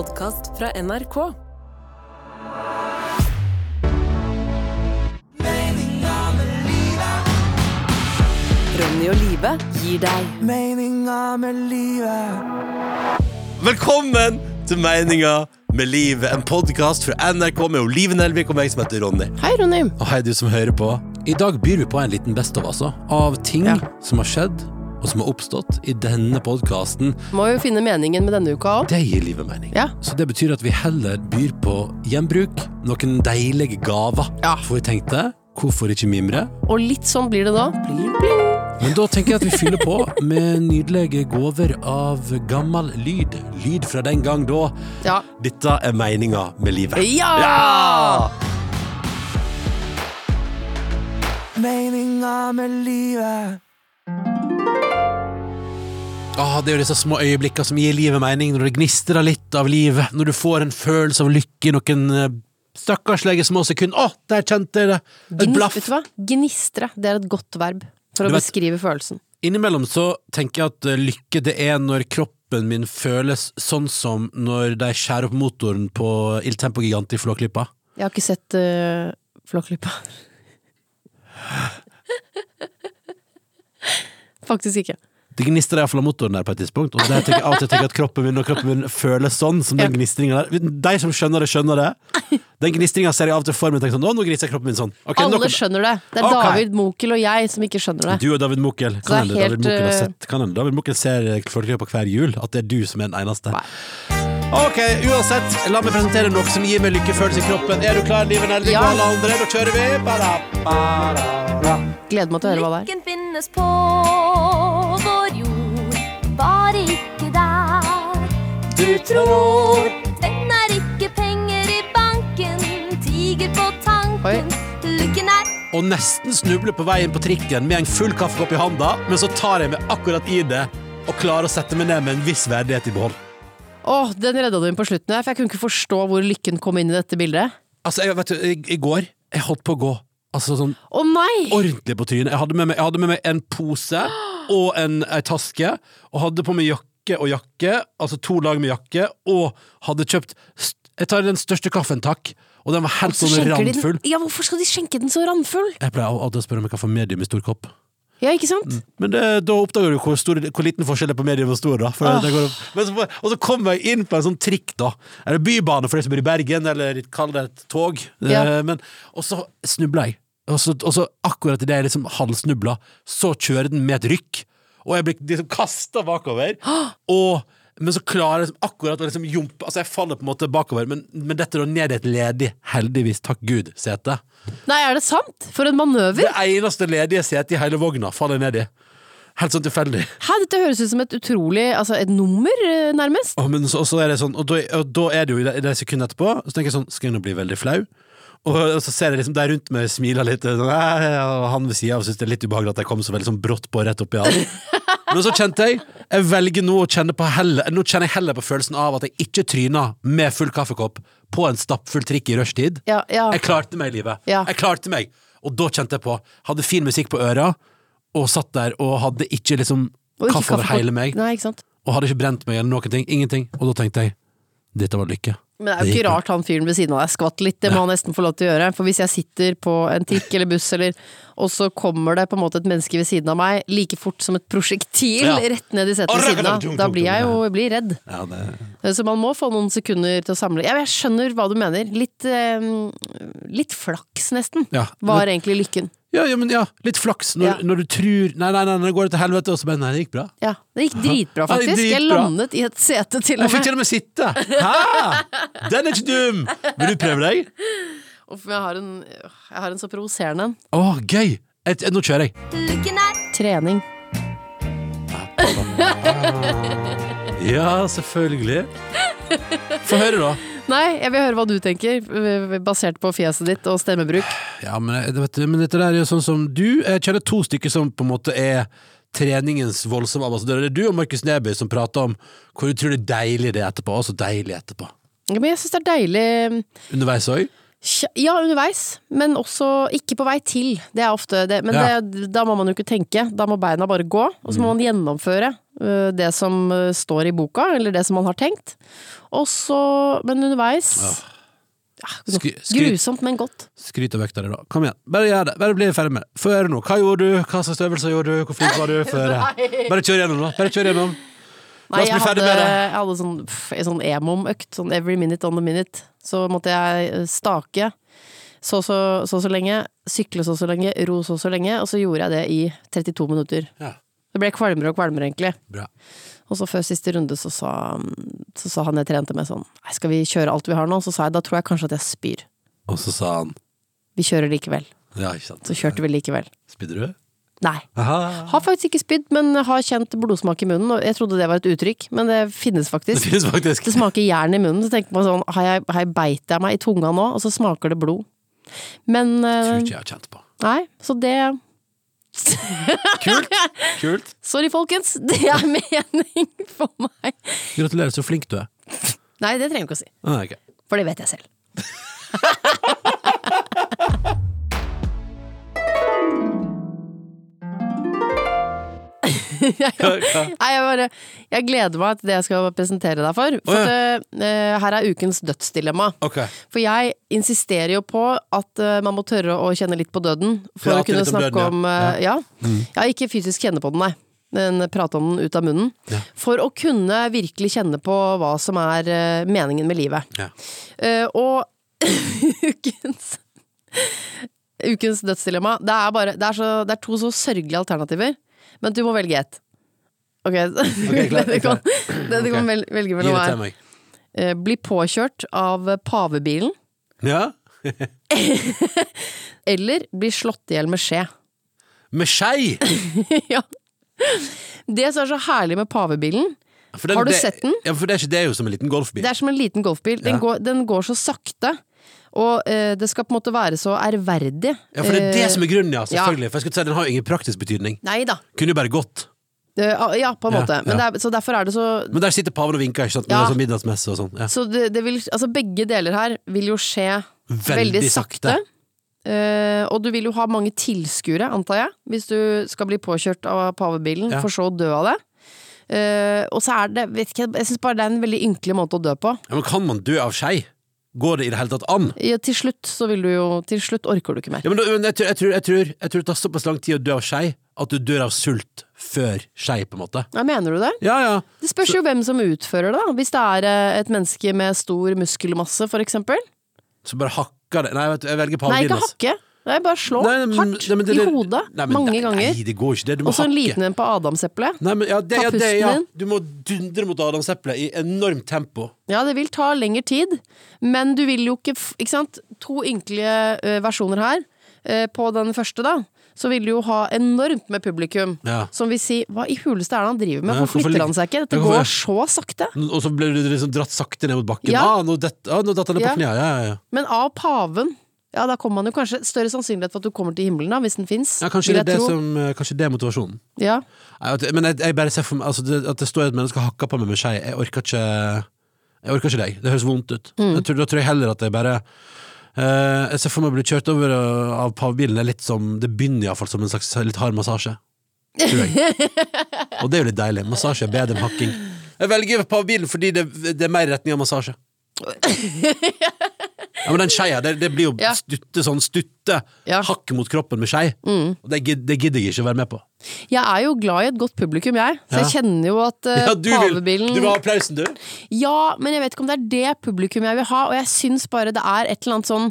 podkast fra NRK. Ronny og Live gir deg Meninga med livet. Velkommen til Meninga med livet, en podkast fra NRK med Olive Nelvik og meg som heter Ronny. Hei, Ronny. Og hei, du som hører på. I dag byr vi på en liten best of, altså. Av ting Ja. som har skjedd, og som har oppstått i denne podkasten. Må jo finne meningen med denne uka òg. Det gir livet mening. Ja. Så det betyr at vi heller byr på gjenbruk, noen deilige gaver. Ja. For vi tenkte, hvorfor ikke mimre? Og litt sånn blir det da. Bling, bling. Men da tenker jeg at vi fyller på med nydelige gaver av gammel lyd. Lyd fra den gang da. Ja. Dette er meninga med livet. Ja! Meninga med livet. Ah, det er jo disse små øyeblikkene som gir livet mening, når det gnistrer litt av livet, når du får en følelse av lykke i noen eh, stakkarslige små sekunder. Å, der kjente jeg det! Et Gnist, blaff. vet du hva? Gnistre. Det er et godt verb for Du å vet- beskrive følelsen. Innimellom så tenker jeg at eh, lykke det er når kroppen min føles sånn som når de skjærer opp motoren på Il Tempo Gigant i Flåklypa. Jeg har ikke sett uh, Flåklypa. Faktisk ikke. Det gnistrer iallfall av motoren der på et tidspunkt, og der tenker jeg alltid tenker at kroppen min og kroppen min føles sånn som den gnistringa der. De som skjønner det, skjønner det. Den gnistringa ser jeg av og til for meg sånn nå gnistrer kroppen min sånn. Okay, Alle nok- skjønner det. Det er okay. David Mokel og jeg som ikke skjønner det. Du og David Mokel. Kan hende helt... David Mokel har eh, sett Kan hende David Mokel ser Flåklypa hver jul? At det er du som er den eneste? Nei. Ok, uansett, la meg presentere noe som gir meg lykkefølelse i kroppen. Er du klar, Liven Nelvik Ja. og alle andre? Nå kjører vi. Gleder meg til å høre hva det er. Lykken finnes på du tror. Den er ikke penger i banken, tiger på tanken. Lykken er Og nesten snubler på veien på trikken med en full kaffekopp i handa, men så tar jeg meg akkurat i det og klarer å sette meg ned med en viss verdighet i behold. Åh, den redda du inn på slutten her, for jeg kunne ikke forstå hvor lykken kom inn i dette bildet. Altså, jeg, vet du, i, i går Jeg holdt på å gå Altså sånn Å nei! ordentlig på trynet. Jeg hadde med meg, jeg hadde med meg en pose og en, ei taske, og hadde på meg jakke og jakke, altså to lag med jakke, og hadde kjøpt Jeg tar den største kaffen, takk, og den var helt sånn randfull. den, ja, hvorfor skal de skjenke den så randfull? Jeg pleier alltid å spørre om jeg kan få medium i stor kopp. Ja, ikke sant? Men det, da oppdager du hvor, stor, hvor liten forskjell det er på medium og stor. Da, Ah. det går. Men så, og så kommer jeg inn på en sånn trikk, da. Eller bybane for de som bor i Bergen, eller kall det et tog. Ja. Eh, Men, og så snubla jeg. Og så, og så akkurat idet jeg liksom halvsnubla, så kjører den med et rykk. Og jeg blir liksom kasta bakover. Og, men så klarer jeg liksom akkurat å liksom jumpe Altså, jeg faller på en måte bakover, men, men dette da ned i et ledig, heldigvis, takk Gud, sete. Nei, er det sant? For en manøver! Det eneste ledige setet i hele vogna faller jeg ned i. Helt sånn tilfeldig. Hæ, dette høres ut som et utrolig Altså, et nummer, eh, nærmest. Og, men så, og så er det sånn Og da, og da er det jo i det, det sekundet etterpå Så tenker jeg sånn Skal jeg nå bli veldig flau? Og, og så ser jeg liksom de rundt meg smiler litt sånn, Og han ved sida av synes det er litt ubehagelig At jeg kom så veldig sånn brått på rett opp i Men så kjente jeg Jeg velger nå å kjenne på heller Nå kjenner jeg heller på følelsen av At jeg ikke tryna med full kaffekopp På en stappfull trikk i rushtid Ja, ja. Jeg klarte meg i livet Ja. Jeg klarte meg Og da kjente jeg på Hadde fin musikk på øra Og satt der og hadde ikke liksom ikke Kaffe over hele meg Nei, ikke sant? og hadde ikke brent meg eller noen ting. Ingenting. Og da tenkte jeg dette var lykke. Men det er jo ikke rart han fyren ved siden av deg skvatt litt, det må han nesten få lov til å gjøre. For hvis jeg sitter på en trikk eller buss, eller, og så kommer det på en måte et menneske ved siden av meg, like fort som et prosjektil Ja. rett ned i setet ved siden av, da blir jeg jo blir redd. Ja, det... Så man må få noen sekunder til å samle Ja, jeg skjønner hva du mener. Litt, eh, litt flaks, nesten, Ja. var egentlig lykken. Ja, ja, men ja, litt flaks når, Ja. når du tror Nei, nei, nei, nå går det til helvete, og så bare Nei, det gikk bra. Ja, det gikk dritbra, Ja, gikk faktisk. Jeg dritbra. landet i et sete til Jeg og fikk med. til og med sitte! Hæ? Den er ikke dum! Vil du prøve deg? Uff, jeg har en, jeg har en så provoserende en. Å, gøy! Et, nå kjører jeg. lykken er Trening. Ja, selvfølgelig. Få høre, da. Nei, jeg vil høre hva du tenker, basert på fjeset ditt og stemmebruk. Ja, men, vet du, men dette der er jo sånn som du Jeg kjenner to stykker som på en måte er treningens voldsomme ambassadører. Det er du og Markus Neby som prater om hvor utrolig deilig det er etterpå, og så deilig etterpå. Ja, Men jeg syns det er deilig Underveis òg. Ja, underveis, men også ikke på vei til. Det er ofte det. Men Ja. det, da må man jo ikke tenke. Da må beina bare gå, og så må man gjennomføre øh, det som øh, står i boka, eller det som man har tenkt. Og så Men underveis ja, skry- Grusomt, men godt. Skryt og vekk di, da. Kom igjen. Bare gjør det. Bare bli ferdig med det. Før nå. Hva gjorde du? Hva slags øvelser gjorde du? Hvor flink var du? Før? Bare kjør gjennom, da. Bare kjør gjennom. Nei, jeg hadde, jeg hadde sånn, pff, sånn emom-økt, sånn every minute on the minute. Så måtte jeg øh, stake så så, så så lenge, sykle så så lenge, ro så så lenge, og så gjorde jeg det i 32 minutter. Ja. Det ble kvalmere og kvalmere, egentlig. Bra. Og så før siste runde så sa, så sa han jeg trente med sånn Nei, skal vi kjøre alt vi har nå? Så sa jeg da tror jeg kanskje at jeg spyr. Og så sa han Vi kjører likevel. Ja, ikke sant. Så kjørte vi likevel. Spydde du? Nei. Aha. Har faktisk ikke spydd, men har kjent blodsmak i munnen. Og jeg trodde det var et uttrykk, men det finnes Det faktisk. finnes faktisk. Det smaker jern i munnen. Så tenker man sånn Har jeg, har jeg beit jeg meg i tunga nå? Og så smaker det blod. Men Tror eh, ikke jeg har kjent på. Nei, så det Kult. Kult. Sorry, folkens. Det er mening for meg. Gratulerer, så flink du er. Nei, det trenger du ikke å si. Ah, okay. For det vet jeg selv. jeg, nei, jeg, bare, jeg gleder meg til det jeg skal presentere deg for. For Å, at, uh, her er ukens dødsdilemma. Okay. For jeg insisterer jo på at uh, man må tørre å kjenne litt på døden. For Prate å kunne litt om snakke døden, om ja. eh, ja. ja. ikke fysisk kjenne på den, nei. Men prate om den ut av munnen. Ja. For å kunne virkelig kjenne på hva som er eh, meningen med livet. Ja. Eh, og ukens Ukens dødsdilemma det er, bare, det, er så, det er to så sørgelige alternativer, men du må velge ett. Ok, klar, det du kan, klar. det du kan Ok. velge mellom er eh, bli påkjørt av pavebilen, Ja? eller bli slått i hjel med skje. Med skei! ja. Det som er så herlig med pavebilen, den- Har du det- sett den? Ja, for det er ikke det er jo som en liten golfbil. det er som en liten golfbil. Den, Ja. går, den går så sakte. Og eh, det skal på en måte være så ærverdig. Ja, for det er det Eh, som er grunnen, ja. ja. Selvfølgelig. For jeg skulle si Den har jo ingen praktisk betydning. Neida. Kunne jo bare gått. Eh, ja, på en måte. Men ja. Men er, så derfor er det så Men der sitter paven og vinker, ikke sant? Med Ja. sånn middagsmesse og sånn. Ja. Så det, det vil, altså begge deler her vil jo skje Veldig veldig, sakte. sakte. Eh, og du vil jo ha mange tilskuere, antar jeg, hvis du skal bli påkjørt av pavebilen, Ja. for så å dø av det. Eh, og så er det, vet ikke, jeg syns bare det er en veldig ynkelig måte å dø på. Ja, men kan man dø av skei? Går det i det hele tatt an? Ja, til slutt så vil du jo Til slutt orker du ikke mer. Ja, men, da- men jeg, tror, jeg, tror, jeg, tror, jeg tror det tar såpass lang tid å dø av skei at du dør av sult før skei, på en måte. Ja, mener du det? Ja, ja. Det spørs jo hvem som utfører det, da. Hvis det er eh, et menneske med stor muskelmasse, for eksempel. Så bare hakker det Nei, vet du, jeg velger Nei, ikke ass. hakke. Nei, bare slå Nei, nei, hardt nei, det- i hodet. Mange ganger. Nei, det går ikke. Det, du må Og så en liten en på adamseplet. Ja, det, Ta ja, det, ja. din. Du må dundre mot adamseplet i enormt tempo. Ja, det vil ta lengre tid, men du vil jo ikke Ikke sant? To ynkelige eh, versjoner her. Eh, på den første, da, så vil du jo ha enormt med publikum. Ja. Som vil si 'hva i huleste er det han driver med', hvorfor flytter han seg ikke? Dette går så sakte. Og så blir du liksom dratt sakte ned mot bakken. Ja. Ah, nå dett- ah, han ned på kneet. Ja, ja, ja. Men av paven ja, da kommer man jo kanskje større sannsynlighet for at du kommer til himmelen, da, hvis den fins. ja kanskje, det det som, eh, kanskje det er motivasjonen. Ja. Men jeg, jeg bare ser for meg altså, det, At det står et menneske og hakker på meg med skei, jeg orker ikke Jeg orker ikke deg. Det høres vondt ut. Mm. Tror, da tror jeg heller at jeg bare uh, Jeg ser for meg å bli kjørt over uh, av pavebilen. Det er litt som Det begynner iallfall som en slags litt hard massasje. Tror jeg. og det er jo litt deilig. Massasje er bedre enn hakking. Jeg velger pavebilen fordi det, det er mer i retning av massasje. Ja, men den skeia, det, det blir jo Ja. stutte sånn stutte Ja. Hakket mot kroppen med skei. Og det, det gidder jeg ikke å være med på. Jeg er jo glad i et godt publikum, jeg. Så jeg kjenner jo at uh, Ja, du, vil, pavebilen du vil ha applausen, du? Ja, men jeg vet ikke om det er det publikum jeg vil ha, og jeg syns bare det er et eller annet sånn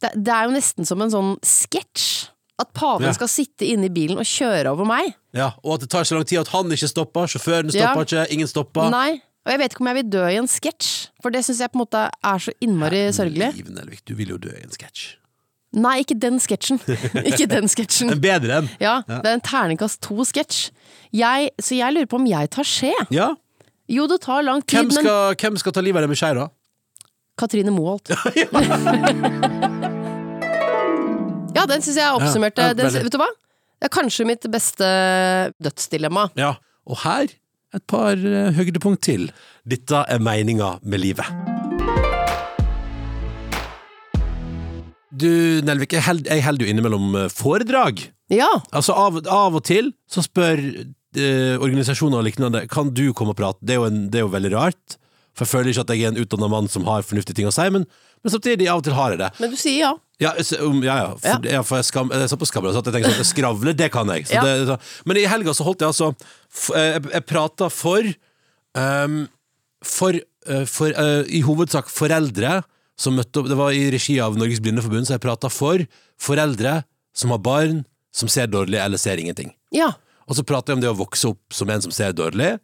Det, det er jo nesten som en sånn sketsj. At paven skal sitte inne i bilen og kjøre over meg. Ja, Og at det tar så lang tid at han ikke stopper, sjåføren stopper ikke, ingen stopper. Nei. Og jeg vet ikke om jeg vil dø i en sketsj, for det syns jeg på en måte er så innmari sørgelig. Liv Nelvik, du vil jo dø i en sketsj. Nei, ikke den sketsjen. ikke den sketsjen. En bedre en. Ja, det er en terningkast to-sketsj. Så jeg lurer på om jeg tar skje. Ja. Jo, det tar lang tid, Hvem men hvem skal ta livet av deg med skje, da? Katrine Moholt. ja, den syns jeg oppsummerte. Ja, ja, den, vet du hva? Det er kanskje mitt beste dødsdilemma. Ja. Og her et par eh, høydepunkt til. Dette er meninga med livet. du Nelvik, jeg holder jo innimellom eh, foredrag. Ja. Altså av, av og til så spør eh, organisasjoner og lignende Kan du komme og prate. Det er, jo en, det er jo veldig rart. For jeg føler ikke at jeg er en utdannet mann som har fornuftige ting å si, men, men samtidig, av og til har jeg det. Men du sier ja. Ja, så, um, ja, ja, for, ja. for jeg, skam, jeg er såpass gammel så jeg tenker sånn Skravle, det kan jeg. Så det, så, men i helga så holdt jeg altså eh, Jeg, jeg prata for um, For, uh, for uh, I hovedsak foreldre som møtte opp Det var i regi av Norges Blindeforbund, så jeg prata for foreldre som har barn som ser dårlig eller ser ingenting. Ja. Og så prater jeg om det å vokse opp som en som ser dårlig,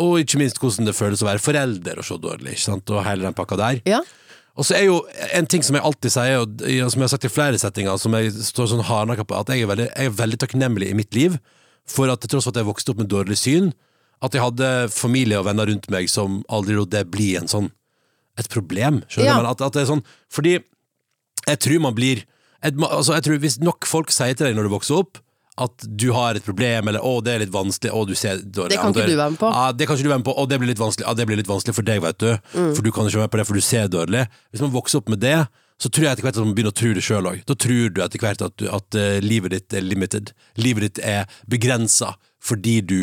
og ikke minst hvordan det føles å være forelder og se dårlig, ikke sant, og hele den pakka der. Ja. Og så er jo en ting som jeg alltid sier, og som jeg har sagt i flere settinger, som jeg står sånn hardnakka på, at jeg er, veldig, jeg er veldig takknemlig i mitt liv for at til tross for at jeg vokste opp med dårlig syn, at jeg hadde familie og venner rundt meg som aldri lot det bli en sånn et problem. Skjønner Ja. Men At, at det er sånn, fordi jeg tror man blir et, altså jeg tror Hvis nok folk sier til deg når du vokser opp at du har et problem, eller 'å, det er litt vanskelig', 'å, du ser dårlig Det kan ikke du være med på. Ja, det kan ikke du være med på, og det blir litt vanskelig, ja, det blir litt vanskelig for deg, vet du. Mm. For du kan ikke være med på det, for du ser dårlig. Hvis man vokser opp med det, så tror jeg etter hvert at man begynner å tro det sjøl òg. Da tror du etter hvert at, du, at uh, livet ditt er limited. Livet ditt er begrensa fordi du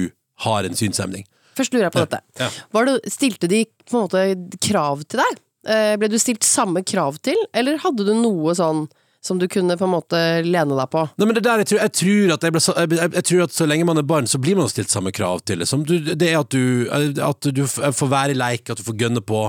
har en synshemning. Først lurer jeg på dette. Ja. Var det, stilte de på en måte krav til deg? Uh, Ble du stilt samme krav til, eller hadde du noe sånn som du kunne på en måte lene deg på? Nei, men det der, jeg tror, jeg tror at jeg, ble, jeg tror at så lenge man er barn, så blir man stilt samme krav til. Liksom. Du, det er at du, at du får være i leik, at du får gønne på.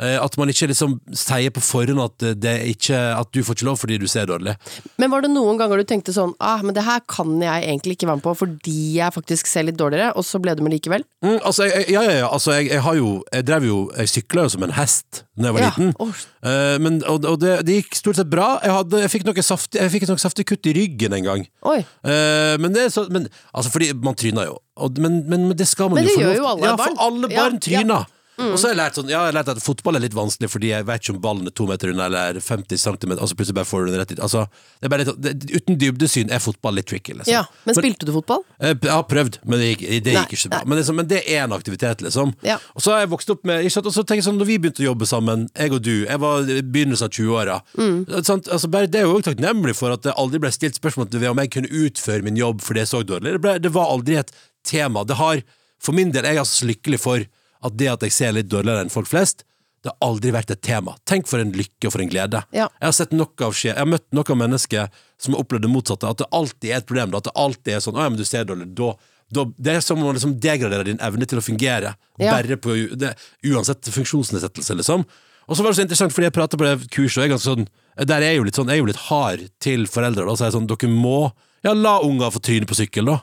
Eh, At man ikke liksom sier på forhånd at, det ikke, at du får ikke lov fordi du ser dårlig. Men var det noen ganger du tenkte sånn ah, men det her kan jeg egentlig ikke være med på fordi jeg faktisk ser litt dårligere, og så ble du med likevel? Mm, altså, jeg, ja, ja, ja, altså, jeg, jeg har jo Jeg drev jo Jeg sykla jo som en hest da jeg var Ja, liten. Eh, men, og og det, det gikk stort sett bra. Jeg, hadde, jeg fikk noe saftig Jeg fikk et noe saftig kutt i ryggen en gang. Oi. Eh, men det så men, Altså, fordi man tryner jo. Og, men, men, men det skal man Men jo det få gjør lov jo alle ja, barn. for alle Ja, barn ja. Mm. Og så har jeg lært sånn Ja, jeg har lært at fotball er litt vanskelig fordi jeg vet ikke om ballen er to meter unna eller 50 cm, og så plutselig bare får du den rett dit. Altså, det er bare litt, det, uten dybdesyn er fotball litt tricky, liksom. Ja, Men spilte du fotball? Jeg, Jeg har prøvd, men det gikk, det gikk ikke så bra. Men, er sånn- men det er en aktivitet, liksom. Ja. Og så har jeg vokst opp med ikke sant? Og så tenker jeg sånn, Når vi begynte å jobbe sammen, jeg og du Jeg var i begynnelsen av 20-åra. Mm. Altså, det er jo også takknemlig for at det aldri ble stilt spørsmål ved om jeg kunne utføre min jobb fordi jeg så dårlig. Det, ble, det var aldri et tema. Det har, For min del er jeg altså så lykkelig for at det at jeg ser litt dårligere enn folk flest, det har aldri vært et tema. Tenk for en lykke og for en glede. Ja. Jeg har sett nok av skje Jeg har møtt noen mennesker som har opplevd det motsatte. At det alltid er et problem. At det alltid er sånn 'Å ja, men du ser dårlig'. Da, da, det er som om man liksom degraderer din evne til å fungere. Ja. Bare på det, Uansett funksjonsnedsettelse, liksom. Og så var det så interessant, fordi jeg prater på det kurset, og jeg er ganske sånn Der er jeg jo litt sånn Jeg er jo litt hard til foreldre. Da, så er jeg sånn Dere må Ja, la unger få tryne på sykkel, da.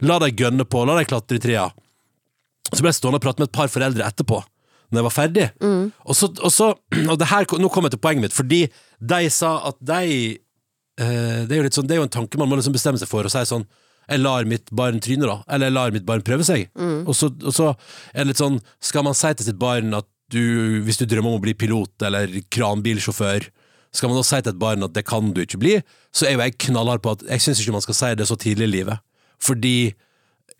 La dem gønne på. La dem klatre i trea. Så ble jeg stående og prate med et par foreldre etterpå, når jeg var ferdig. Og, så, og, så, og det her, nå kom jeg til poenget mitt, fordi de sa at de eh, det, er jo litt sånn, det er jo en tanke man må liksom bestemme seg for, og si sånn jeg lar mitt barn tryne, da. Eller jeg lar mitt barn prøve seg. Og, så, og så er det litt sånn Skal man si til sitt barn at du, hvis du drømmer om å bli pilot eller kranbilsjåfør, skal man da si til et barn at det kan du ikke bli, så er jo jeg knallhard på at jeg syns ikke man skal si det så tidlig i livet. Fordi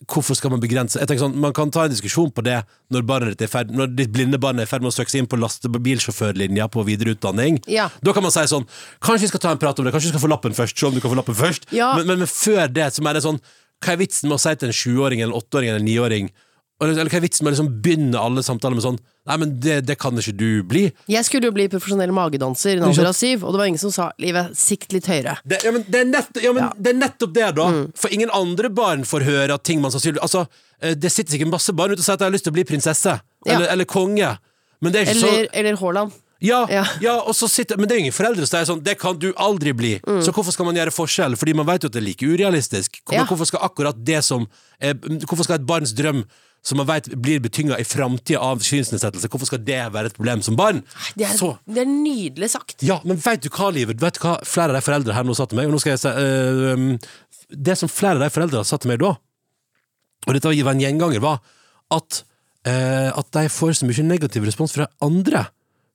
Hvorfor skal man begrense Jeg tenker sånn, Man kan ta en diskusjon på det når, barnet ditt er ferd, når ditt blinde barn er i ferd med å søke seg inn på lastebilsjåførlinja på videreutdanning. Ja. Da kan man si sånn Kanskje vi skal ta en prat om det, kanskje vi skal få lappen først. Se om du kan få lappen først Ja. men, men, men før det så er det sånn Hva er vitsen med å si til en sjuåring eller en åtteåring eller en niåring eller, hva er vitsen med å liksom begynne alle samtaler med sånn Nei, men det, det kan ikke du bli. Jeg skulle jo bli profesjonell magedanser i en alder av syv, og det var ingen som sa 'livet, sikt litt høyere'. Det, ja, men det, er nett, ja, men Ja. det er nettopp det, da. Mm. For ingen andre barn får høre at ting man sannsynligvis Altså, eh, det sitter sikkert masse barn ute og sier at de har lyst til å bli prinsesse. Eller, eller konge. Men det er ikke Eller, så eller Haaland. ja, Ja. ja. og så sitter, Men det er jo ingen foreldre som sier sånn Det kan du aldri bli. Så hvorfor skal man gjøre forskjell? Fordi man vet jo at det er like urealistisk. Hvor, Mm. Ja. Hvorfor skal akkurat det som er, Hvorfor skal et barns drøm som man vet blir betynga i framtida av synsnedsettelse, hvorfor skal det være et problem som barn? Det er, Så det er nydelig sagt. ja, men vet du hva, Livet? Vet du hva flere av de foreldre her nå sa til meg? Og nå skal jeg si um, Det som flere av de foreldre sa til meg da, og dette var en gjenganger, var at, uh, at de får så mye negativ respons fra andre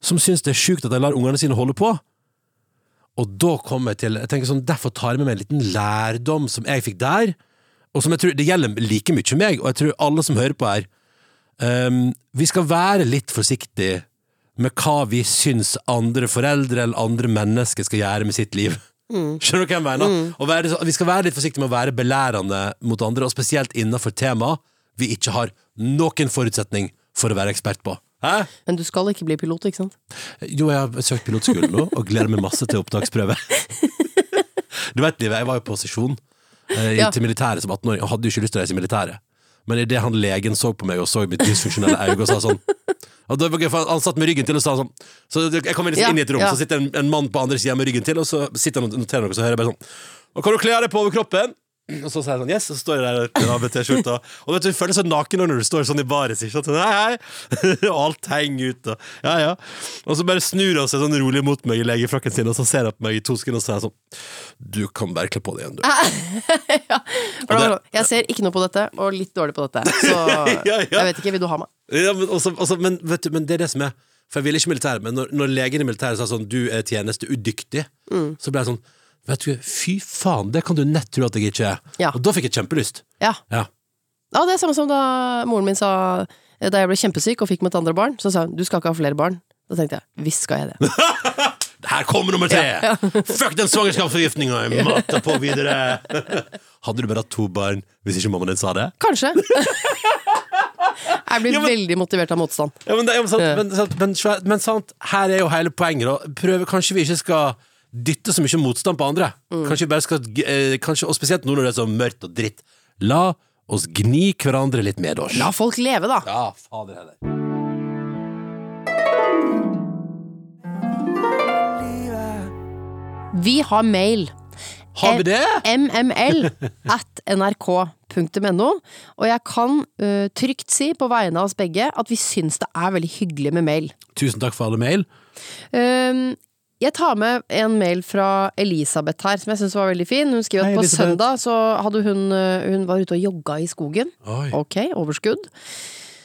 som syns det er sjukt at de lar ungene sine holde på. Og da kommer jeg til jeg tenker sånn, Derfor tar jeg med meg en liten lærdom som jeg fikk der, og som jeg tror det gjelder like mye meg, og jeg tror alle som hører på her um, Vi skal være litt forsiktige med hva vi syns andre foreldre eller andre mennesker skal gjøre med sitt liv. Skjønner du hva jeg mener? Å være, vi skal være litt forsiktige med å være belærende mot andre, og spesielt innenfor tema vi ikke har noen forutsetning for å være ekspert på. Hæ? Men du skal ikke bli pilot, ikke sant? Jo, jeg har søkt pilotskolen nå, og gleder meg masse til opptaksprøve. Du vet, Liv, jeg var jo på sesjon Ja. til militæret som 18-åring, Han hadde jo ikke lyst til å reise i militæret. Men idet han legen så på meg og så mitt dysfunksjonelle øye og sa sånn Han satt med ryggen til og sa sånn Så jeg kommer inn, inn i et rom, ja. så sitter en, en mann på andre sida med ryggen til, og så sitter han og noterer noe, og så hører jeg bare sånn Og kan du kle av deg på overkroppen? Og så sier jeg sånn, yes, og så står jeg der med ABT-skjorta. Og vet du, du føler deg så naken når du står sånn i baris. Ikke sant? Sånn, hei, hei. Og alt henger ut. Og, ja, ja. og så bare snur han seg sånn rolig mot meg i legefrakken sin, og så ser han på meg i to sekunder og sier jeg sånn Du kan bare kle på deg igjen, du. ja. det Jeg ser ikke noe på dette, og litt dårlig på dette. Så Ja, ja. jeg vet ikke, vil du ha meg? Ja, men, også, også, men, vet du, men det er det som er For jeg ville ikke militæret, men når, når legen i militæret sa sånn Du er tjenesteudyktig, så ble jeg sånn Vet du, fy faen, det kan du nett tro at jeg ikke er. Ja. Og da fikk jeg kjempelyst. Ja. Ja. ja, det er samme som da moren min sa Da jeg ble kjempesyk og fikk mitt andre barn, så sa hun du skal ikke ha flere barn. Da tenkte jeg visst skal jeg det. Her kommer nummer tre! Fuck den svangerskapsforgiftninga! Jeg mater på videre! Hadde du bare hatt to barn hvis ikke mammaen din sa det? Kanskje. Jeg blir Ja, men- veldig motivert av motstand. Ja, men, det, Ja. men, sant, men, sant, her er jo hele poenget. Da. Prøve, kanskje vi ikke skal dytte så mye motstand på andre. Kanskje vi bare skal eh, kanskje, Og spesielt nå når det er så mørkt og dritt. La oss gni hverandre litt med oss. La folk leve, da. Ja, fader heller. Vi har mail. Har vi det? mml at nrk.no. Og jeg kan uh, trygt si på vegne av oss begge at vi syns det er veldig hyggelig med mail. Tusen takk for alle mail. Um, jeg tar med en mail fra Elisabeth her, som jeg syns var veldig fin. Hun skriver Hei, at på Elisabeth. søndag så hadde hun øh, Hun var ute og jogga i skogen. Oi. Ok, overskudd.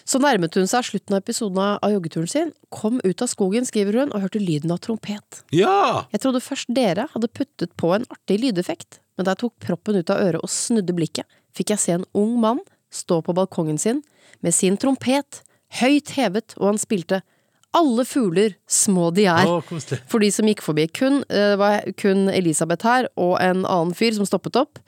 Så nærmet hun seg slutten av episoden av joggeturen sin, kom ut av skogen, skriver hun, og hørte lyden av trompet. Ja! Jeg trodde først dere hadde puttet på en artig lydeffekt, men da jeg tok proppen ut av øret og snudde blikket, fikk jeg se en ung mann stå på balkongen sin med sin trompet, høyt hevet, og han spilte Alle fugler, små de er. Å, koselig. For de som gikk forbi. Kun, eh, det var kun Elisabeth her, og en annen fyr som stoppet opp.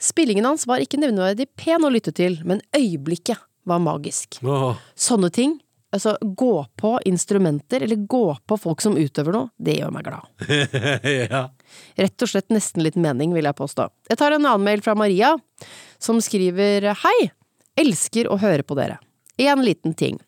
Spillingen hans var ikke nevneverdig pen å lytte til, men øyeblikket var magisk. Åh. Sånne ting, altså gå på instrumenter, eller gå på folk som utøver noe, det gjør meg glad. ja. Rett og slett nesten litt mening, vil jeg påstå. Jeg tar en annen mail fra Maria, som skriver Hei! Elsker å høre på dere. En liten ting.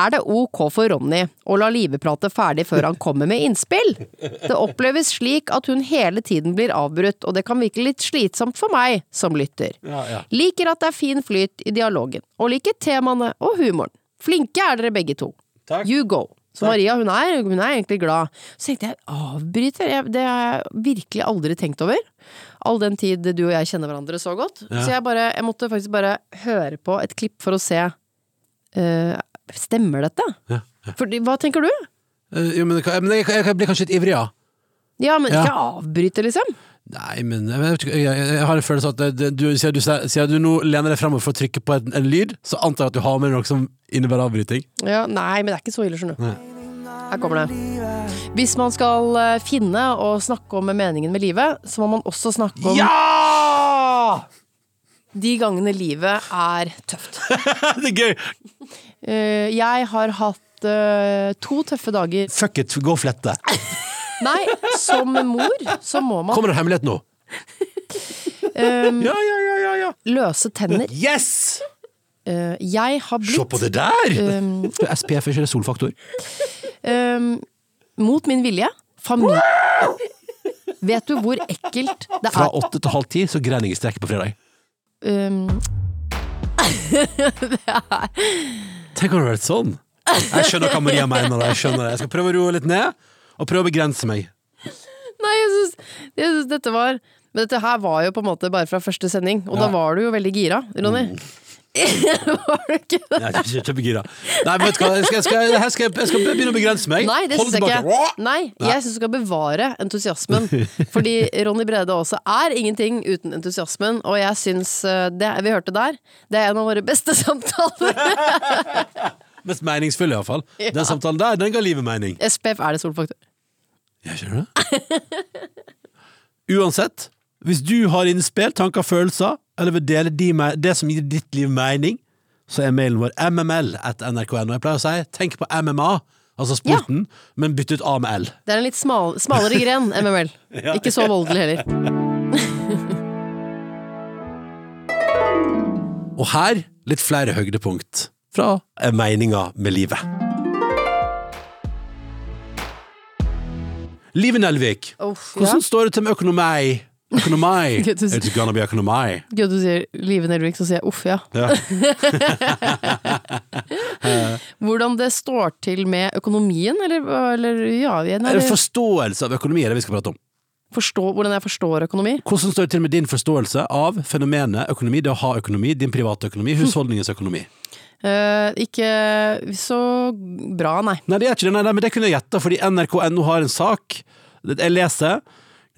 Er det ok for Ronny å la Live prate ferdig før han kommer med innspill? Det oppleves slik at hun hele tiden blir avbrutt, og det kan virke litt slitsomt for meg som lytter. Ja, ja. Liker at det er fin flyt i dialogen, og liker temaene og humoren. Flinke er dere begge to. Takk. You go. Så Maria hun er, hun er egentlig glad. Så tenkte jeg avbryter, det har jeg virkelig aldri tenkt over. All den tid du og jeg kjenner hverandre så godt. Ja. Så jeg, bare, jeg måtte faktisk bare høre på et klipp for å se Stemmer dette? Ja, ja. For, hva tenker du? Eh, jo, men, jeg, jeg, blir kanskje litt ivrig, ja. Ja, men Ja. ikke avbryte, liksom. Nei, men jeg, jeg, jeg har en følelse av at det, det, du, siden, du, siden du nå lener deg fremover for å trykke på en, en lyd, så antar jeg at du har med noe som innebærer avbryting. Ja, nei, men det er ikke så ille, skjønner du. Her kommer det. Hvis man skal eh, finne og snakke om meningen med livet, så må man også snakke om Ja! De gangene livet er tøft. det er gøy! Eh, jeg har hatt eh, to tøffe dager. Fuck it, gå og flette. Nei, som mor så må man Kommer det en hemmelighet nå? Um, Ja, ja, ja, ja, ja. løse tenner. Yes! Uh, jeg har blitt Se på det der! um, SPF ikke det solfaktor? um, mot min vilje familie Vet du hvor ekkelt det er? Fra åtte til halv ti så grein jeg i strekket på fredag. Um, Tenk om det hadde vært sånn. Jeg skjønner hva Maria mener. Jeg skjønner det. Jeg skal prøve å roe litt ned, og prøve å begrense meg. nei, jeg syns, dette var Men dette her var jo på en måte bare fra første sending, og da var du jo veldig gira, Ronny. var du ikke det? Jeg er kjempegira. Nei, vet du hva, jeg skal, jeg, skal, jeg, skal, jeg skal begynne å begrense meg. Nei, det syns jeg ikke. Nei, jeg syns du skal bevare entusiasmen. Fordi Ronny Brede også er ingenting uten entusiasmen, og jeg syns eh, det vi hørte der, det er en av våre beste samtaler. Mest meningsfulle, iallfall. Ja. Den samtalen der, den ga livet mening. SPF er det solfaktor. Jeg skjønner det. Uansett, hvis du har innspill, tanker, følelser, eller vil dele de med, det som gir ditt liv mening, så er mailen vår mml at nrk.no. Jeg pleier å si tenk på MMA, altså sporten, men bytt ut A med L. Det er en litt smal, smalere gren, MML. Ja. Ikke så voldelig heller. Og her litt flere høydepunkt fra eh, meninga med livet. Live Nelvik, hvordan ja. står det til med økonomi? Økonomi. It's gonna be økonomi. Gud, du sier Live Nelvik, så sier jeg uff, ja. Ja. Hvordan det står til med økonomien, eller, eller ja jeg- nei, Er det Forståelse av økonomi er det vi skal prate om. forstå, Hvordan jeg forstår økonomi? Hvordan står det til med din forståelse av fenomenet økonomi, det å ha økonomi, din private økonomi, husholdningens økonomi? Uh, ikke så bra, nei. Nei, det er ikke det, nei, nei, men det kunne jeg gjette, fordi NRK.no har en sak. Jeg leser.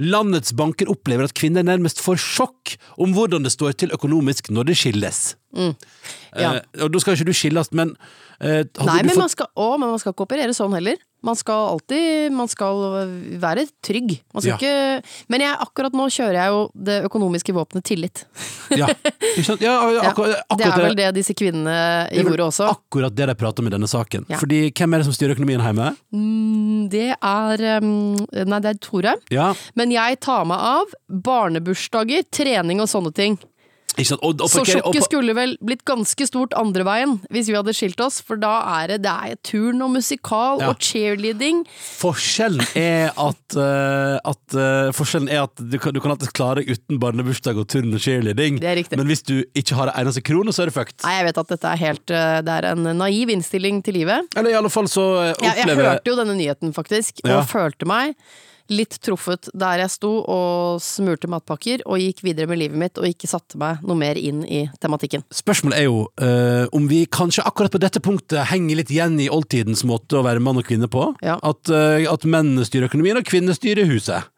Landets banker opplever at kvinner nærmest får sjokk om hvordan det står til økonomisk når det skilles. Ja. Eh, og da skal ikke du skilles, men eh, Nei, men fått man, skal, å, men man skal ikke operere sånn heller. Man skal alltid Man skal være trygg. Man skal Ja. ikke Men jeg, akkurat nå kjører jeg jo det økonomiske våpenet tillit. Ja? Ja, Ja, akkurat, det er vel det disse kvinnene gjorde også. Akkurat det de prater om i denne saken. Ja. Fordi hvem er det som styrer økonomien hjemme? Mm, Det er Nei, det er Tore. Ja, Men jeg tar meg av barnebursdager, trening og sånne ting. Og, og, Så sjokket skulle vel blitt ganske stort andre veien hvis vi hadde skilt oss, for da er det, det er turn og musikal Ja. og cheerleading. Forskjellen er at, uh, at uh, Forskjellen er at du kan, du kan alltid klare uten barnebursdag og turn og cheerleading, Det er men hvis du ikke har en eneste krone, så er det fucked. Nei, jeg vet at dette er helt uh, Det er en naiv innstilling til livet. Eller i alle fall så opplever Jeg, jeg hørte jo denne nyheten, faktisk, og Ja. følte meg litt truffet der jeg sto og smurte matpakker og gikk videre med livet mitt og ikke satte meg noe mer inn i tematikken. Spørsmålet er jo uh, om vi kanskje akkurat på dette punktet henger litt igjen i oldtidens måte å være mann og kvinne på. Ja. At, uh, at menn styrer økonomien, og kvinner styrer huset.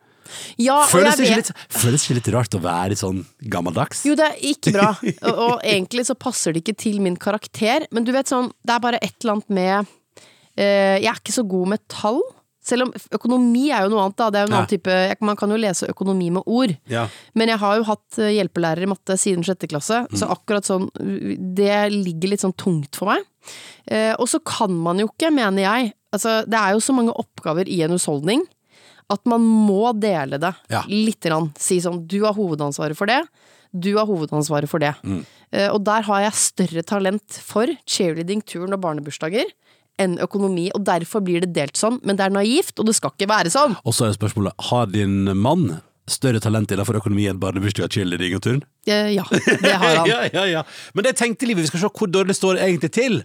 Ja, Føles det litt, føles det litt rart å være sånn gammeldags? Jo, det er ikke bra. Og, og egentlig så passer det ikke til min karakter. Men du vet sånn, det er bare et eller annet med uh, Jeg er ikke så god med tall. Selv om økonomi er jo noe annet, da. Det er jo en annen type Man kan jo lese økonomi med ord. Ja. Men jeg har jo hatt eh, hjelpelærer i matte siden sjette klasse, så akkurat sånn Det ligger litt sånn tungt for meg. Eh, og så kan man jo ikke, mener jeg Altså, det er jo så mange oppgaver i en husholdning at man må dele det Ja. lite grann. Si sånn du har hovedansvaret for det, du har hovedansvaret for det. Eh, og der har jeg større talent for cheerleading, turn og barnebursdager enn økonomi, og derfor blir det delt sånn. Men det er naivt, og det skal ikke være sånn! Og så er spørsmålet, har din mann større talent innenfor økonomi enn barnebursdag, cheerleading og turn? Ja, det har han. ja, ja, ja. Men det tenkte livet, vi skal se hvor dårlig det står egentlig til.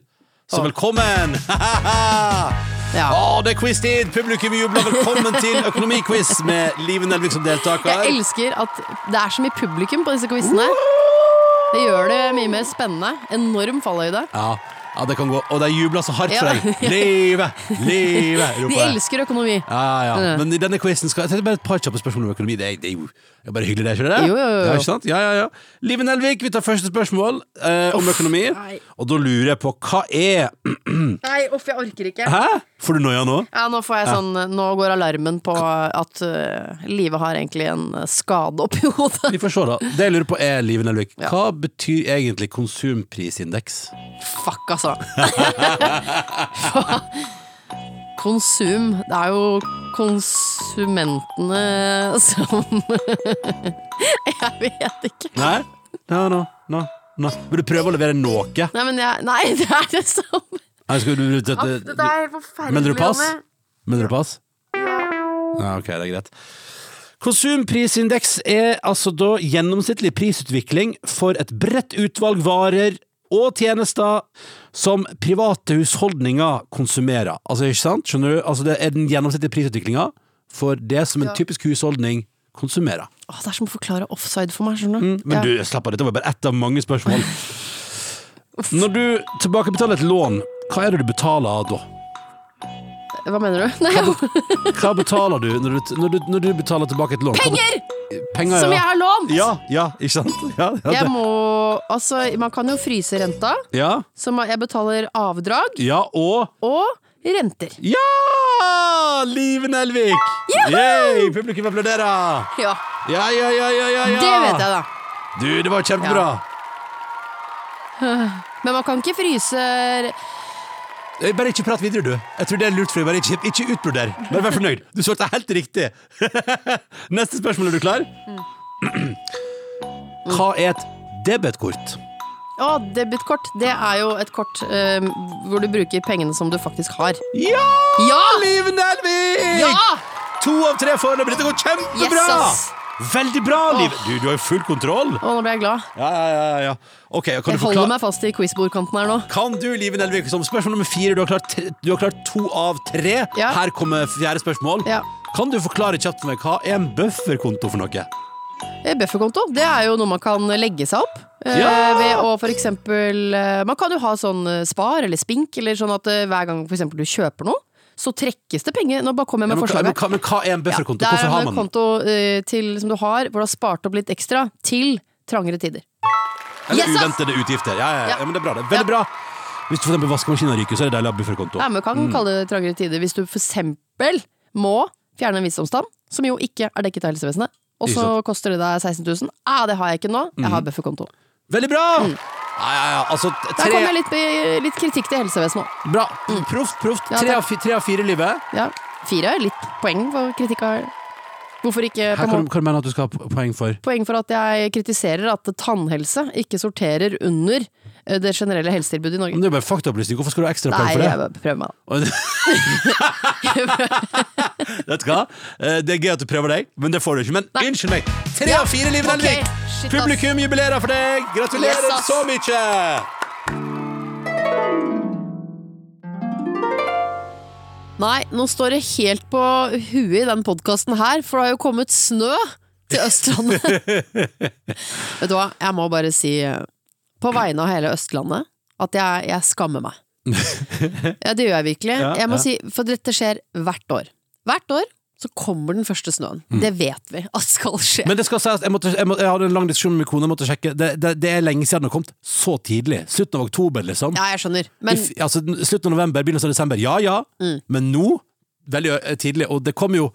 Så velkommen! Ja. Åh, det er quiz-tid! Publikum jubler. Velkommen til Økonomiquiz med Live Nelvik som deltaker. Jeg elsker at det er så mye publikum på disse quizene. Det gjør det mye mer spennende. Enorm fallhøyde. Ja, ja, det kan gå. Og de jubler så hardt for deg. Live! Live! roper De jeg. elsker økonomi. Ja, ja. Ja. Men i denne quizen skal jeg tenkte bare et par kjappe spørsmål om økonomi. Det er, det er jo det er bare hyggelig, det, ikke det? Jo, jo, jo. Ja, ikke sant? Ja, ja, ja. Live Nelvik, vi tar første spørsmål eh, om økonomi. nei. Og da lurer jeg på hva er Nei, uff, jeg orker ikke. Hæ? Får du noia nå? Ja, nå sånn Nå går alarmen på at uh, livet har egentlig en eh, skade oppi hodet. Vi får se, da. Det jeg lurer på er, Live Nelvik, Ja. hva betyr egentlig konsumprisindeks? Fuck, altså. Konsum. Det er jo konsumentene som Jeg vet ikke. Nei? No, no, no, no. Vil du prøve å levere noe? Nei, men jeg Nei, det er det samme. Nei, skal du, du, Aff, Dette er helt forferdelig. Mener du pass? Mener du pass? Ja, ok, det er greit. Konsumprisindeks er altså da gjennomsnittlig prisutvikling for et bredt utvalg varer og tjenester som private husholdninger konsumerer. Altså, ikke sant? Skjønner du? Altså, det er den gjennomsnittlige prisutviklinga for det som en Ja. typisk husholdning konsumerer. Åh, det er som å forklare offside for meg, skjønner du. Men du, slapp av, dette var bare ett av mange spørsmål. Når du tilbakebetaler et lån, hva er det du betaler da? Hva mener du? Nei, Hva betaler du når du, når du, når du betaler tilbake et lån? Hva penger! Penger, Som jeg har lånt! Ja, ja, ikke sant? Ja, ja, Jeg det- må Altså, man kan jo fryse renta, ja, så ma- jeg betaler avdrag ja og og renter. Ja! Live Nelvik! Yay! Publikum applauderer! Ja, Ja, ja, ja, ja, ja, ja. det vet jeg, da. Du, det var kjempebra. Men man kan ikke fryse Bare ikke prat videre, du. Jeg tror det er lurt for deg. Bare ikke, ikke utbroder. Bare vær fornøyd. Du svarte helt riktig. Neste spørsmål, er du klar? Hva er et debetkort? Å, debitkort. Det er jo et kort eh, hvor du bruker pengene som du faktisk har. Ja! Ja! Liv Nelvik! Ja! To av tre foreløpig. Dette går kjempebra! Yes! Veldig bra, Liv. Du, du har jo full kontroll. Å, nå ble jeg glad. Ja, ja, ja, ja. Ok, kan Jeg du holder forklare meg fast i quizbordkanten her nå. Kan du, Live Nelvik, som spørsmål nummer fire Du har klart, tre, du har klart to av tre Ja. Her kommer fjerde spørsmål Ja. Kan du forklare kjapt for meg Hva er en bufferkonto for noe? Eh, Bufferkonto det er jo noe man kan legge seg opp. eh, Ja! Ved å for eksempel eh, Man kan jo ha sånn eh, spar eller spink, eller sånn at eh, hver gang for eksempel du kjøper noe, så trekkes det penger. Nå bare kommer jeg Ja, med men, forslag men, hva- men hva er en bufferkonto? det er Hvorfor har en man den? konto eh, til, som du har, hvor du har spart opp litt ekstra til trangere tider. Eller Yes, uventede utgifter Ja, ja, ja, Ja. ja, men det er bra det Veldig bra Hvis du for vaskemaskinen ryker Så er det deilig å ha bufferkonto Ja, men kan Mm. kalle det trangere tider hvis du for eksempel må fjerne en visdomstann, som jo ikke er dekket av helsevesenet. Og så koster det deg 16 000. Ah, det har jeg ikke nå. Jeg har bufferkonto. Veldig bra Ja, ja, ja. Altså tre... Der kom kommer litt, litt kritikk til helsevesenet òg. Bra. Proft, proft Ja, tre, av, fire livet Ja, fire. Litt poeng for kritikk av Hvorfor ikke Her kan, måte, du at du skal ha poeng for. Poeng for at jeg kritiserer at tannhelse ikke sorterer under eh, det generelle helsetilbudet i Norge. Men det er bare faktaopplysning Hvorfor skal du ha ekstra poeng for det? jeg bare prøver meg. da. Vet du hva? Eh, Det er gøy at du prøver deg, men det får du ikke. Men Nei. unnskyld meg. Tre av fire, Liv. Nelvik! Okay. Publikum jubilerer for deg! Gratulerer Yes, så mye! Nei, nå står det helt på huet i den podkasten her, for det har jo kommet snø til Østlandet. Vet du hva, jeg må bare si, eh, på vegne av hele Østlandet, at jeg, jeg skammer meg. Ja, det gjør jeg virkelig. Ja, Jeg må ja. si, for dette skjer hvert år. Hvert år så kommer den første snøen. Det vet vi at skal skje. Mm. Men det skal sies, jeg, måtte, jeg, måtte, jeg hadde en lang diskusjon med kone, jeg måtte sjekke. Det, det, det er lenge siden den har kommet så tidlig. Slutten av oktober, liksom. ja, jeg skjønner. Men If, altså, slutten av november, begynnelsen av desember. Ja ja, Mm. men nå veldig eh, tidlig. Og det kommer jo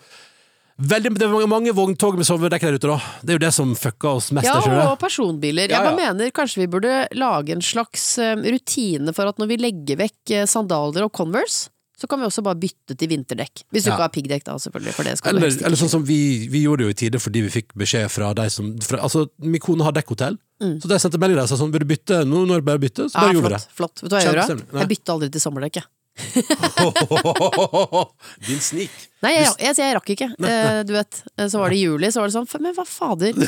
veldig, Det er mange- vogntog med sovedekker der ute, da. Det er jo det som fucka oss mest. ja, det? og personbiler. Ja, Jeg bare mener kanskje vi burde lage en slags eh, rutine for at når vi legger vekk eh, sandaler og Converse, så kan vi også bare bytte til vinterdekk. Hvis du Ja. ikke har piggdekk, da, selvfølgelig. Det Eller, eller sånn som vi, vi gjorde det jo i tide fordi vi fikk beskjed fra de som fra, Altså, min kone har dekkhotell, så de sendte melding der og sa sånn Vil du bytte? Nå når det bare bytte, så bare Ja, gjorde vi flott, flott. Vet du hva jeg gjør? Da? Jeg bytta aldri til sommerdekk, jeg. Din snik. Nei, jeg, jeg, jeg rakk ikke. Eh, du vet, eh, så var det juli, så var det sånn Men hva fader?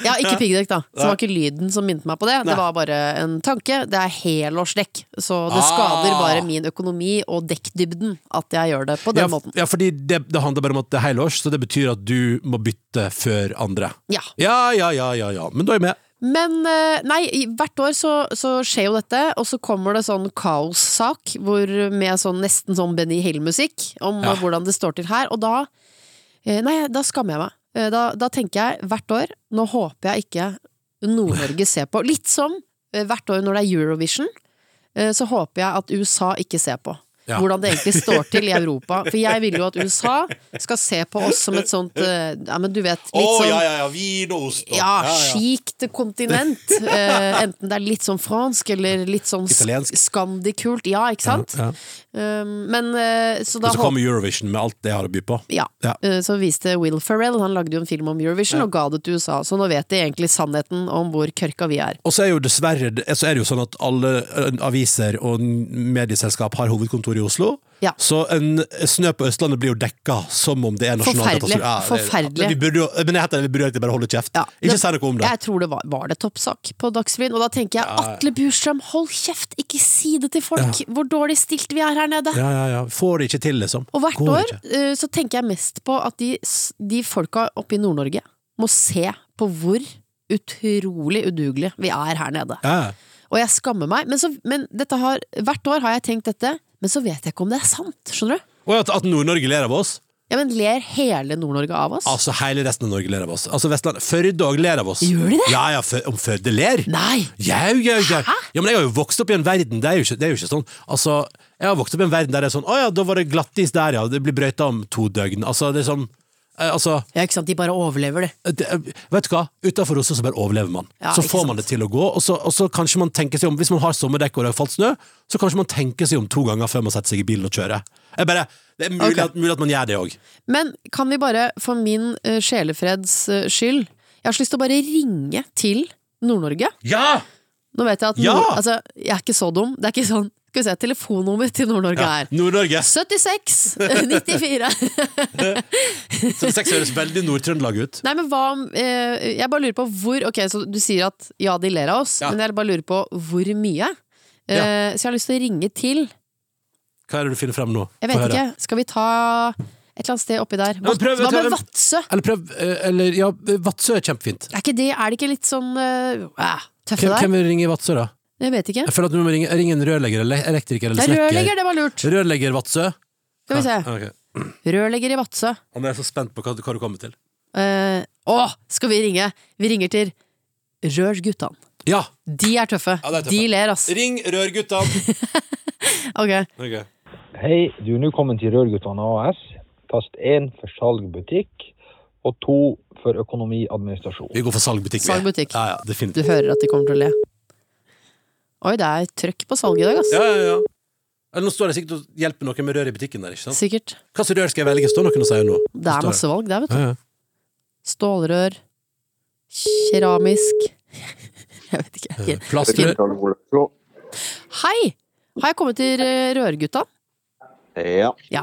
Ja, ikke piggdekk, da. Så det var ikke lyden som minnet meg på det. Det var bare en tanke. Det er helårsdekk, så det skader Ah. bare min økonomi og dekkdybden at jeg gjør det på den Ja, måten. ja, fordi det, det handler bare om at det er helårs, så det betyr at du må bytte før andre. Ja. Ja, ja, ja, ja, ja. Men da er jeg med. Men eh, nei, hvert år så, så skjer jo dette, og så kommer det sånn kaossak med sånn nesten sånn Benny Hill-musikk om Ja. hvordan det står til her, og da eh, Nei, da skammer jeg meg. Eh, Da, da tenker jeg hvert år Nå håper jeg ikke Nord-Norge ser på. Litt som hvert år når det er Eurovision, så håper jeg at USA ikke ser på. Ja. Hvordan det egentlig står til i Europa. For jeg vil jo at USA skal se på oss som et sånt eh, Ja, men du vet, litt sånn ja, ja, vin og ost. ja, skikt kontinent. Uh, enten det er litt sånn fransk eller litt sånn Italiensk. skandikult. Ja, ikke sant? Ja. Um, men uh, så da Og så kommer Eurovision med alt det har å by på. ja. Ja. Eh, Så viste Will Ferrell, han lagde jo en film om Eurovision og ga det til USA, så nå vet de egentlig sannheten om hvor kørka vi er. Og så er jo dessverre så er det jo sånn at alle aviser og medieselskap har hovedkontor i Oslo. Ja. Så en snø på Østlandet blir jo dekka som om det er nasjonal katastrofe. Ja, Forferdelig. Vi burde men jeg heter vi burde egentlig bare holde kjeft. Ja, Ikke si noe om det. Jeg tror det var, var det toppsak på Dagsrevyen, og da tenker jeg Atle Bjurstrøm, hold kjeft, ikke si det til folk hvor dårlig stilt vi er her nede. Ja, ja, ja. Får det ikke til, liksom. Og hvert Går år eh, så tenker jeg mest på at de, de folka oppe i Nord-Norge må se på hvor utrolig udugelige vi er her nede. Ja. Og jeg skammer meg, men, så, men har, hvert år har jeg tenkt dette, men så vet jeg ikke om det er sant, skjønner du? Og at, at Nord-Norge ler av oss. Ja, men ler hele Nord-Norge av oss? Altså, hele resten av Norge ler av oss. Altså, Vestlandet Førde òg ler av oss. Gjør de det? Ja, ja, Fø- om Førde ler? Nei! Jau, jau, jau. Ja, men jeg har jo vokst opp i en verden Det er jo ikke, det er jo ikke sånn Altså, jeg har vokst opp i en verden der det er sånn Å ja, da var det glattis der, ja. Det blir brøyta om to døgn. Altså, det er sånn Altså Ja, ikke sant, de bare overlever, det. det, vet du hva? Utenfor Oslo så bare overlever man. Ja, så får sant. man det til å gå, og så, og så kanskje man tenker seg om Hvis man har sommerdekk og det har falt snø, så kanskje man tenker seg om to ganger før man setter seg i bilen og kjører. Jeg bare, det er mulig, okay. at, mulig at man gjør det òg. Men kan vi bare, for min uh, sjelefreds uh, skyld Jeg har så lyst til å bare ringe til Nord-Norge. Ja! Nå vet jeg at Ja! Nord Altså, jeg er ikke så dum. Det er ikke sånn Skal vi se, telefonnummer til Nord-Norge ja. er Nord-Norge. 76 94 Så Seks høres veldig Nord-Trøndelag ut. Nei, men hva om eh, Jeg bare lurer på hvor Ok, så du sier at ja, de ler av oss, Ja. men jeg bare lurer på hvor mye. Eh, Så jeg har lyst til å ringe til Hva er det du finner frem nå? Jeg vet ikke. Skal vi ta et eller annet sted oppi der? Hva med Vadsø? Eller prøv eh, Eller ja, Vadsø er kjempefint. Er ikke det, er det ikke litt sånn eh, tøffe der? hvem vil ringe i Vadsø, da? Jeg vet ikke. Jeg føler at du må ringe, ringe en rørlegger eller elektriker eller Det er snekker. rørlegger, det var lurt! Rørlegger Vadsø. Skal vi se. Ja, ok. Rørlegger i Vadsø. Og nå er jeg så spent på hva, hva du kommer til. Eh, å, skal vi ringe? Vi ringer til Rørguttene. Ja! De er tøffe. Ja, de er tøffe. De ler, ass. Ring Rørguttene! Ok. Ok. Hei, du er nå kommet til Rørguttene AS. Tast 1 for salg butikk, og 2 for økonomiadministrasjon. Vi går for salgbutikk. vi. Salgbutikk. Ja, ja, Du hører at de kommer til å le. Oi, det er trøkk på salget i dag, ass. Ja, ja, ja. Eller Nå står det sikkert og hjelper noen med rør i butikken der, ikke sant? Sikkert. Hva slags rør skal jeg velge? Står noen og sier noe? Det er masse valg der, vet du. Ja, ja. Stålrør. Keramisk. Jeg vet ikke. Plastrør. Hei! Har jeg kommet til eh, Rørgutta? Ja. Ja.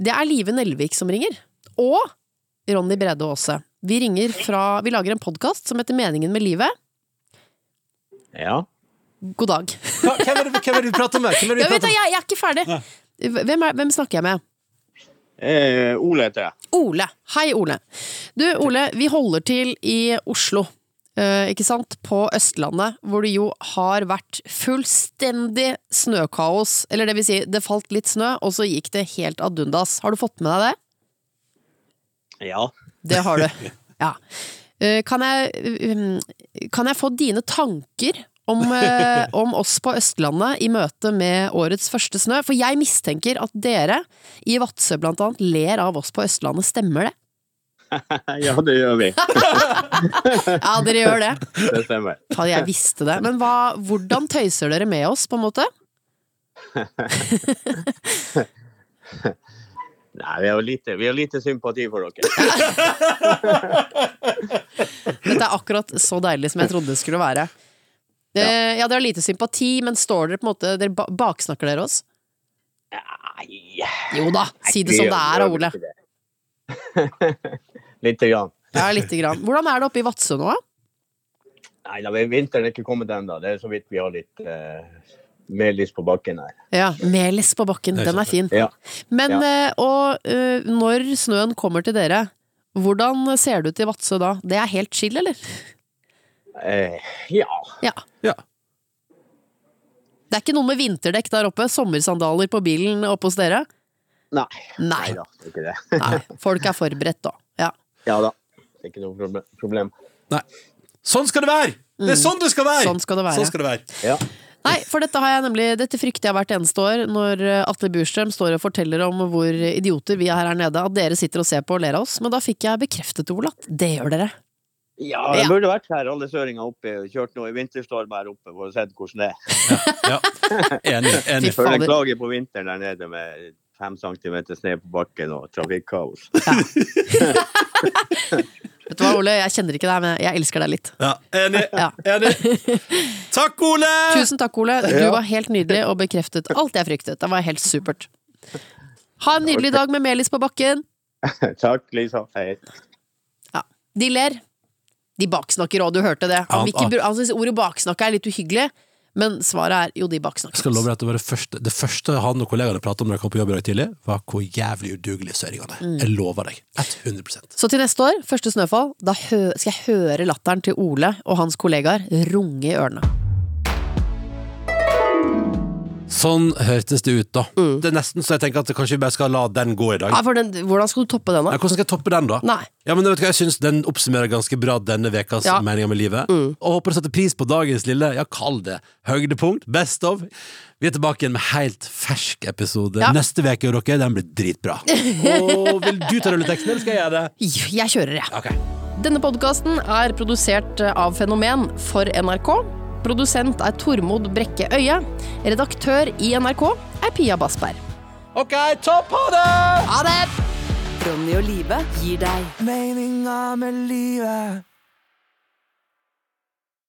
Det er Live Nelvik som ringer. Og Ronny Brede Aase. Vi ringer fra Vi lager en podkast som heter Meningen med livet. Ja. God dag. Hva- Hvem er det hvem er det du prater med? Hvem er det Jeg, vet, jeg, jeg er ikke ferdig. Hvem, er, hvem snakker jeg med? Eh, Ole heter jeg. Ole. Hei, Ole. Du, Ole, vi holder til i Oslo. Uh, ikke sant? På Østlandet, hvor det jo har vært fullstendig snøkaos. Eller det vil si, det falt litt snø, og så gikk det helt ad undas. Har du fått med deg det? Ja. Det har du. Ja. Uh, Kan jeg, um, kan jeg få dine tanker om, eh, om oss på Østlandet i møte med årets første snø? For jeg mistenker at dere i Vadsø blant annet ler av oss på Østlandet, stemmer det? ja, det gjør vi. Ja, dere gjør det. Det stemmer. Faen, jeg visste det. Men hva, hvordan tøyser dere med oss, på en måte? Nei, vi har lite, vi har lite sympati for dere. Dette er akkurat så deilig som jeg trodde det skulle være. Eh, Ja, dere har lite sympati, men står dere på en måte Dere baksnakker dere oss? Nei, Jo da, si det som det er, Ole. Ole. Lite grann. Ja, lite grann. Hvordan er det oppe i Vadsø nå? Nei, da, vinteren er ikke kommet ennå. Det er så vidt vi har litt uh, melis på bakken her. Ja, Melis på bakken, den er fin. Ja. Men Ja. eh, og uh, når snøen kommer til dere, hvordan ser det ut i Vadsø da? Det er helt chill, eller? Eh, ja. Ja. Ja. Det er ikke noe med vinterdekk der oppe? Sommersandaler på bilen oppe hos dere? Nei. Nei. Nei da, det er ikke det. Nei. Folk er forberedt, da. Ja. Ja da. Det er ikke noe problem. Nei. Sånn skal det være! Det er sånn det skal være! Sånn skal det være. Sånn skal det være. Ja. Nei, for dette har jeg nemlig Dette frykter jeg hvert eneste år når eh, Atle Burstrøm står og forteller om hvor idioter vi er her nede. At dere sitter og ser på og ler av oss. Men da fikk jeg bekreftet, Ole, at det gjør dere. Ja, jeg burde vært her, alle søringer oppe. Kjørt noe i vinterstorm her oppe for å se hvordan det er. Ja. Enig. enig. Føler jeg klager på vinteren der nede med fem centimeter snø på bakken og trafikkaos. Vet du hva, Ole, jeg kjenner ikke deg, men jeg elsker deg litt. Ja, enig. Ja. enig. Takk, Ole! Tusen takk, Ole. Du var helt nydelig og bekreftet alt jeg fryktet. Det var helt supert. Ha en nydelig dag med Melis på bakken. Takk, Lisa. Hei. De ler. De baksnakker òg, du hørte det. Han, ikke, bru- han syns ordet baksnakke er litt uhyggelig, men svaret er jo, de baksnakker. Jeg skal love deg at det var det første, det første han og kollegaene pratet om når jeg kom på jobb i dag tidlig, var hvor jævlig udugelige søringene er. Jeg lover deg. 100% Så til neste år, første snøfall, da skal jeg høre latteren til Ole og hans kollegaer runge i ørene. Sånn hørtes det ut, da. Det er nesten så jeg tenker at kanskje vi bare skal la den gå i dag. Ja, for den, hvordan skal du toppe den, Ja, da? hvordan skal jeg toppe den, da? Nei. Ja, men vet du hva, Jeg syns den oppsummerer ganske bra denne ukas Ja. Mm. meninger med livet. Og håper du setter pris på dagens lille, ja, kall det høydepunkt, best of. Vi er tilbake igjen med helt fersk episode Ja. neste uke, og dere. Den blir dritbra. Og vil du ta rulleteksten, eller skal jeg gjøre det? Jeg kjører, jeg. Ok. Denne podkasten er produsert av Fenomen for NRK. Produsent er Tormod Brekke Øie. Redaktør i NRK er Pia Bassberg. Ok, topp, ha det! Ha det! Ronny og Live gir deg Meninga med livet.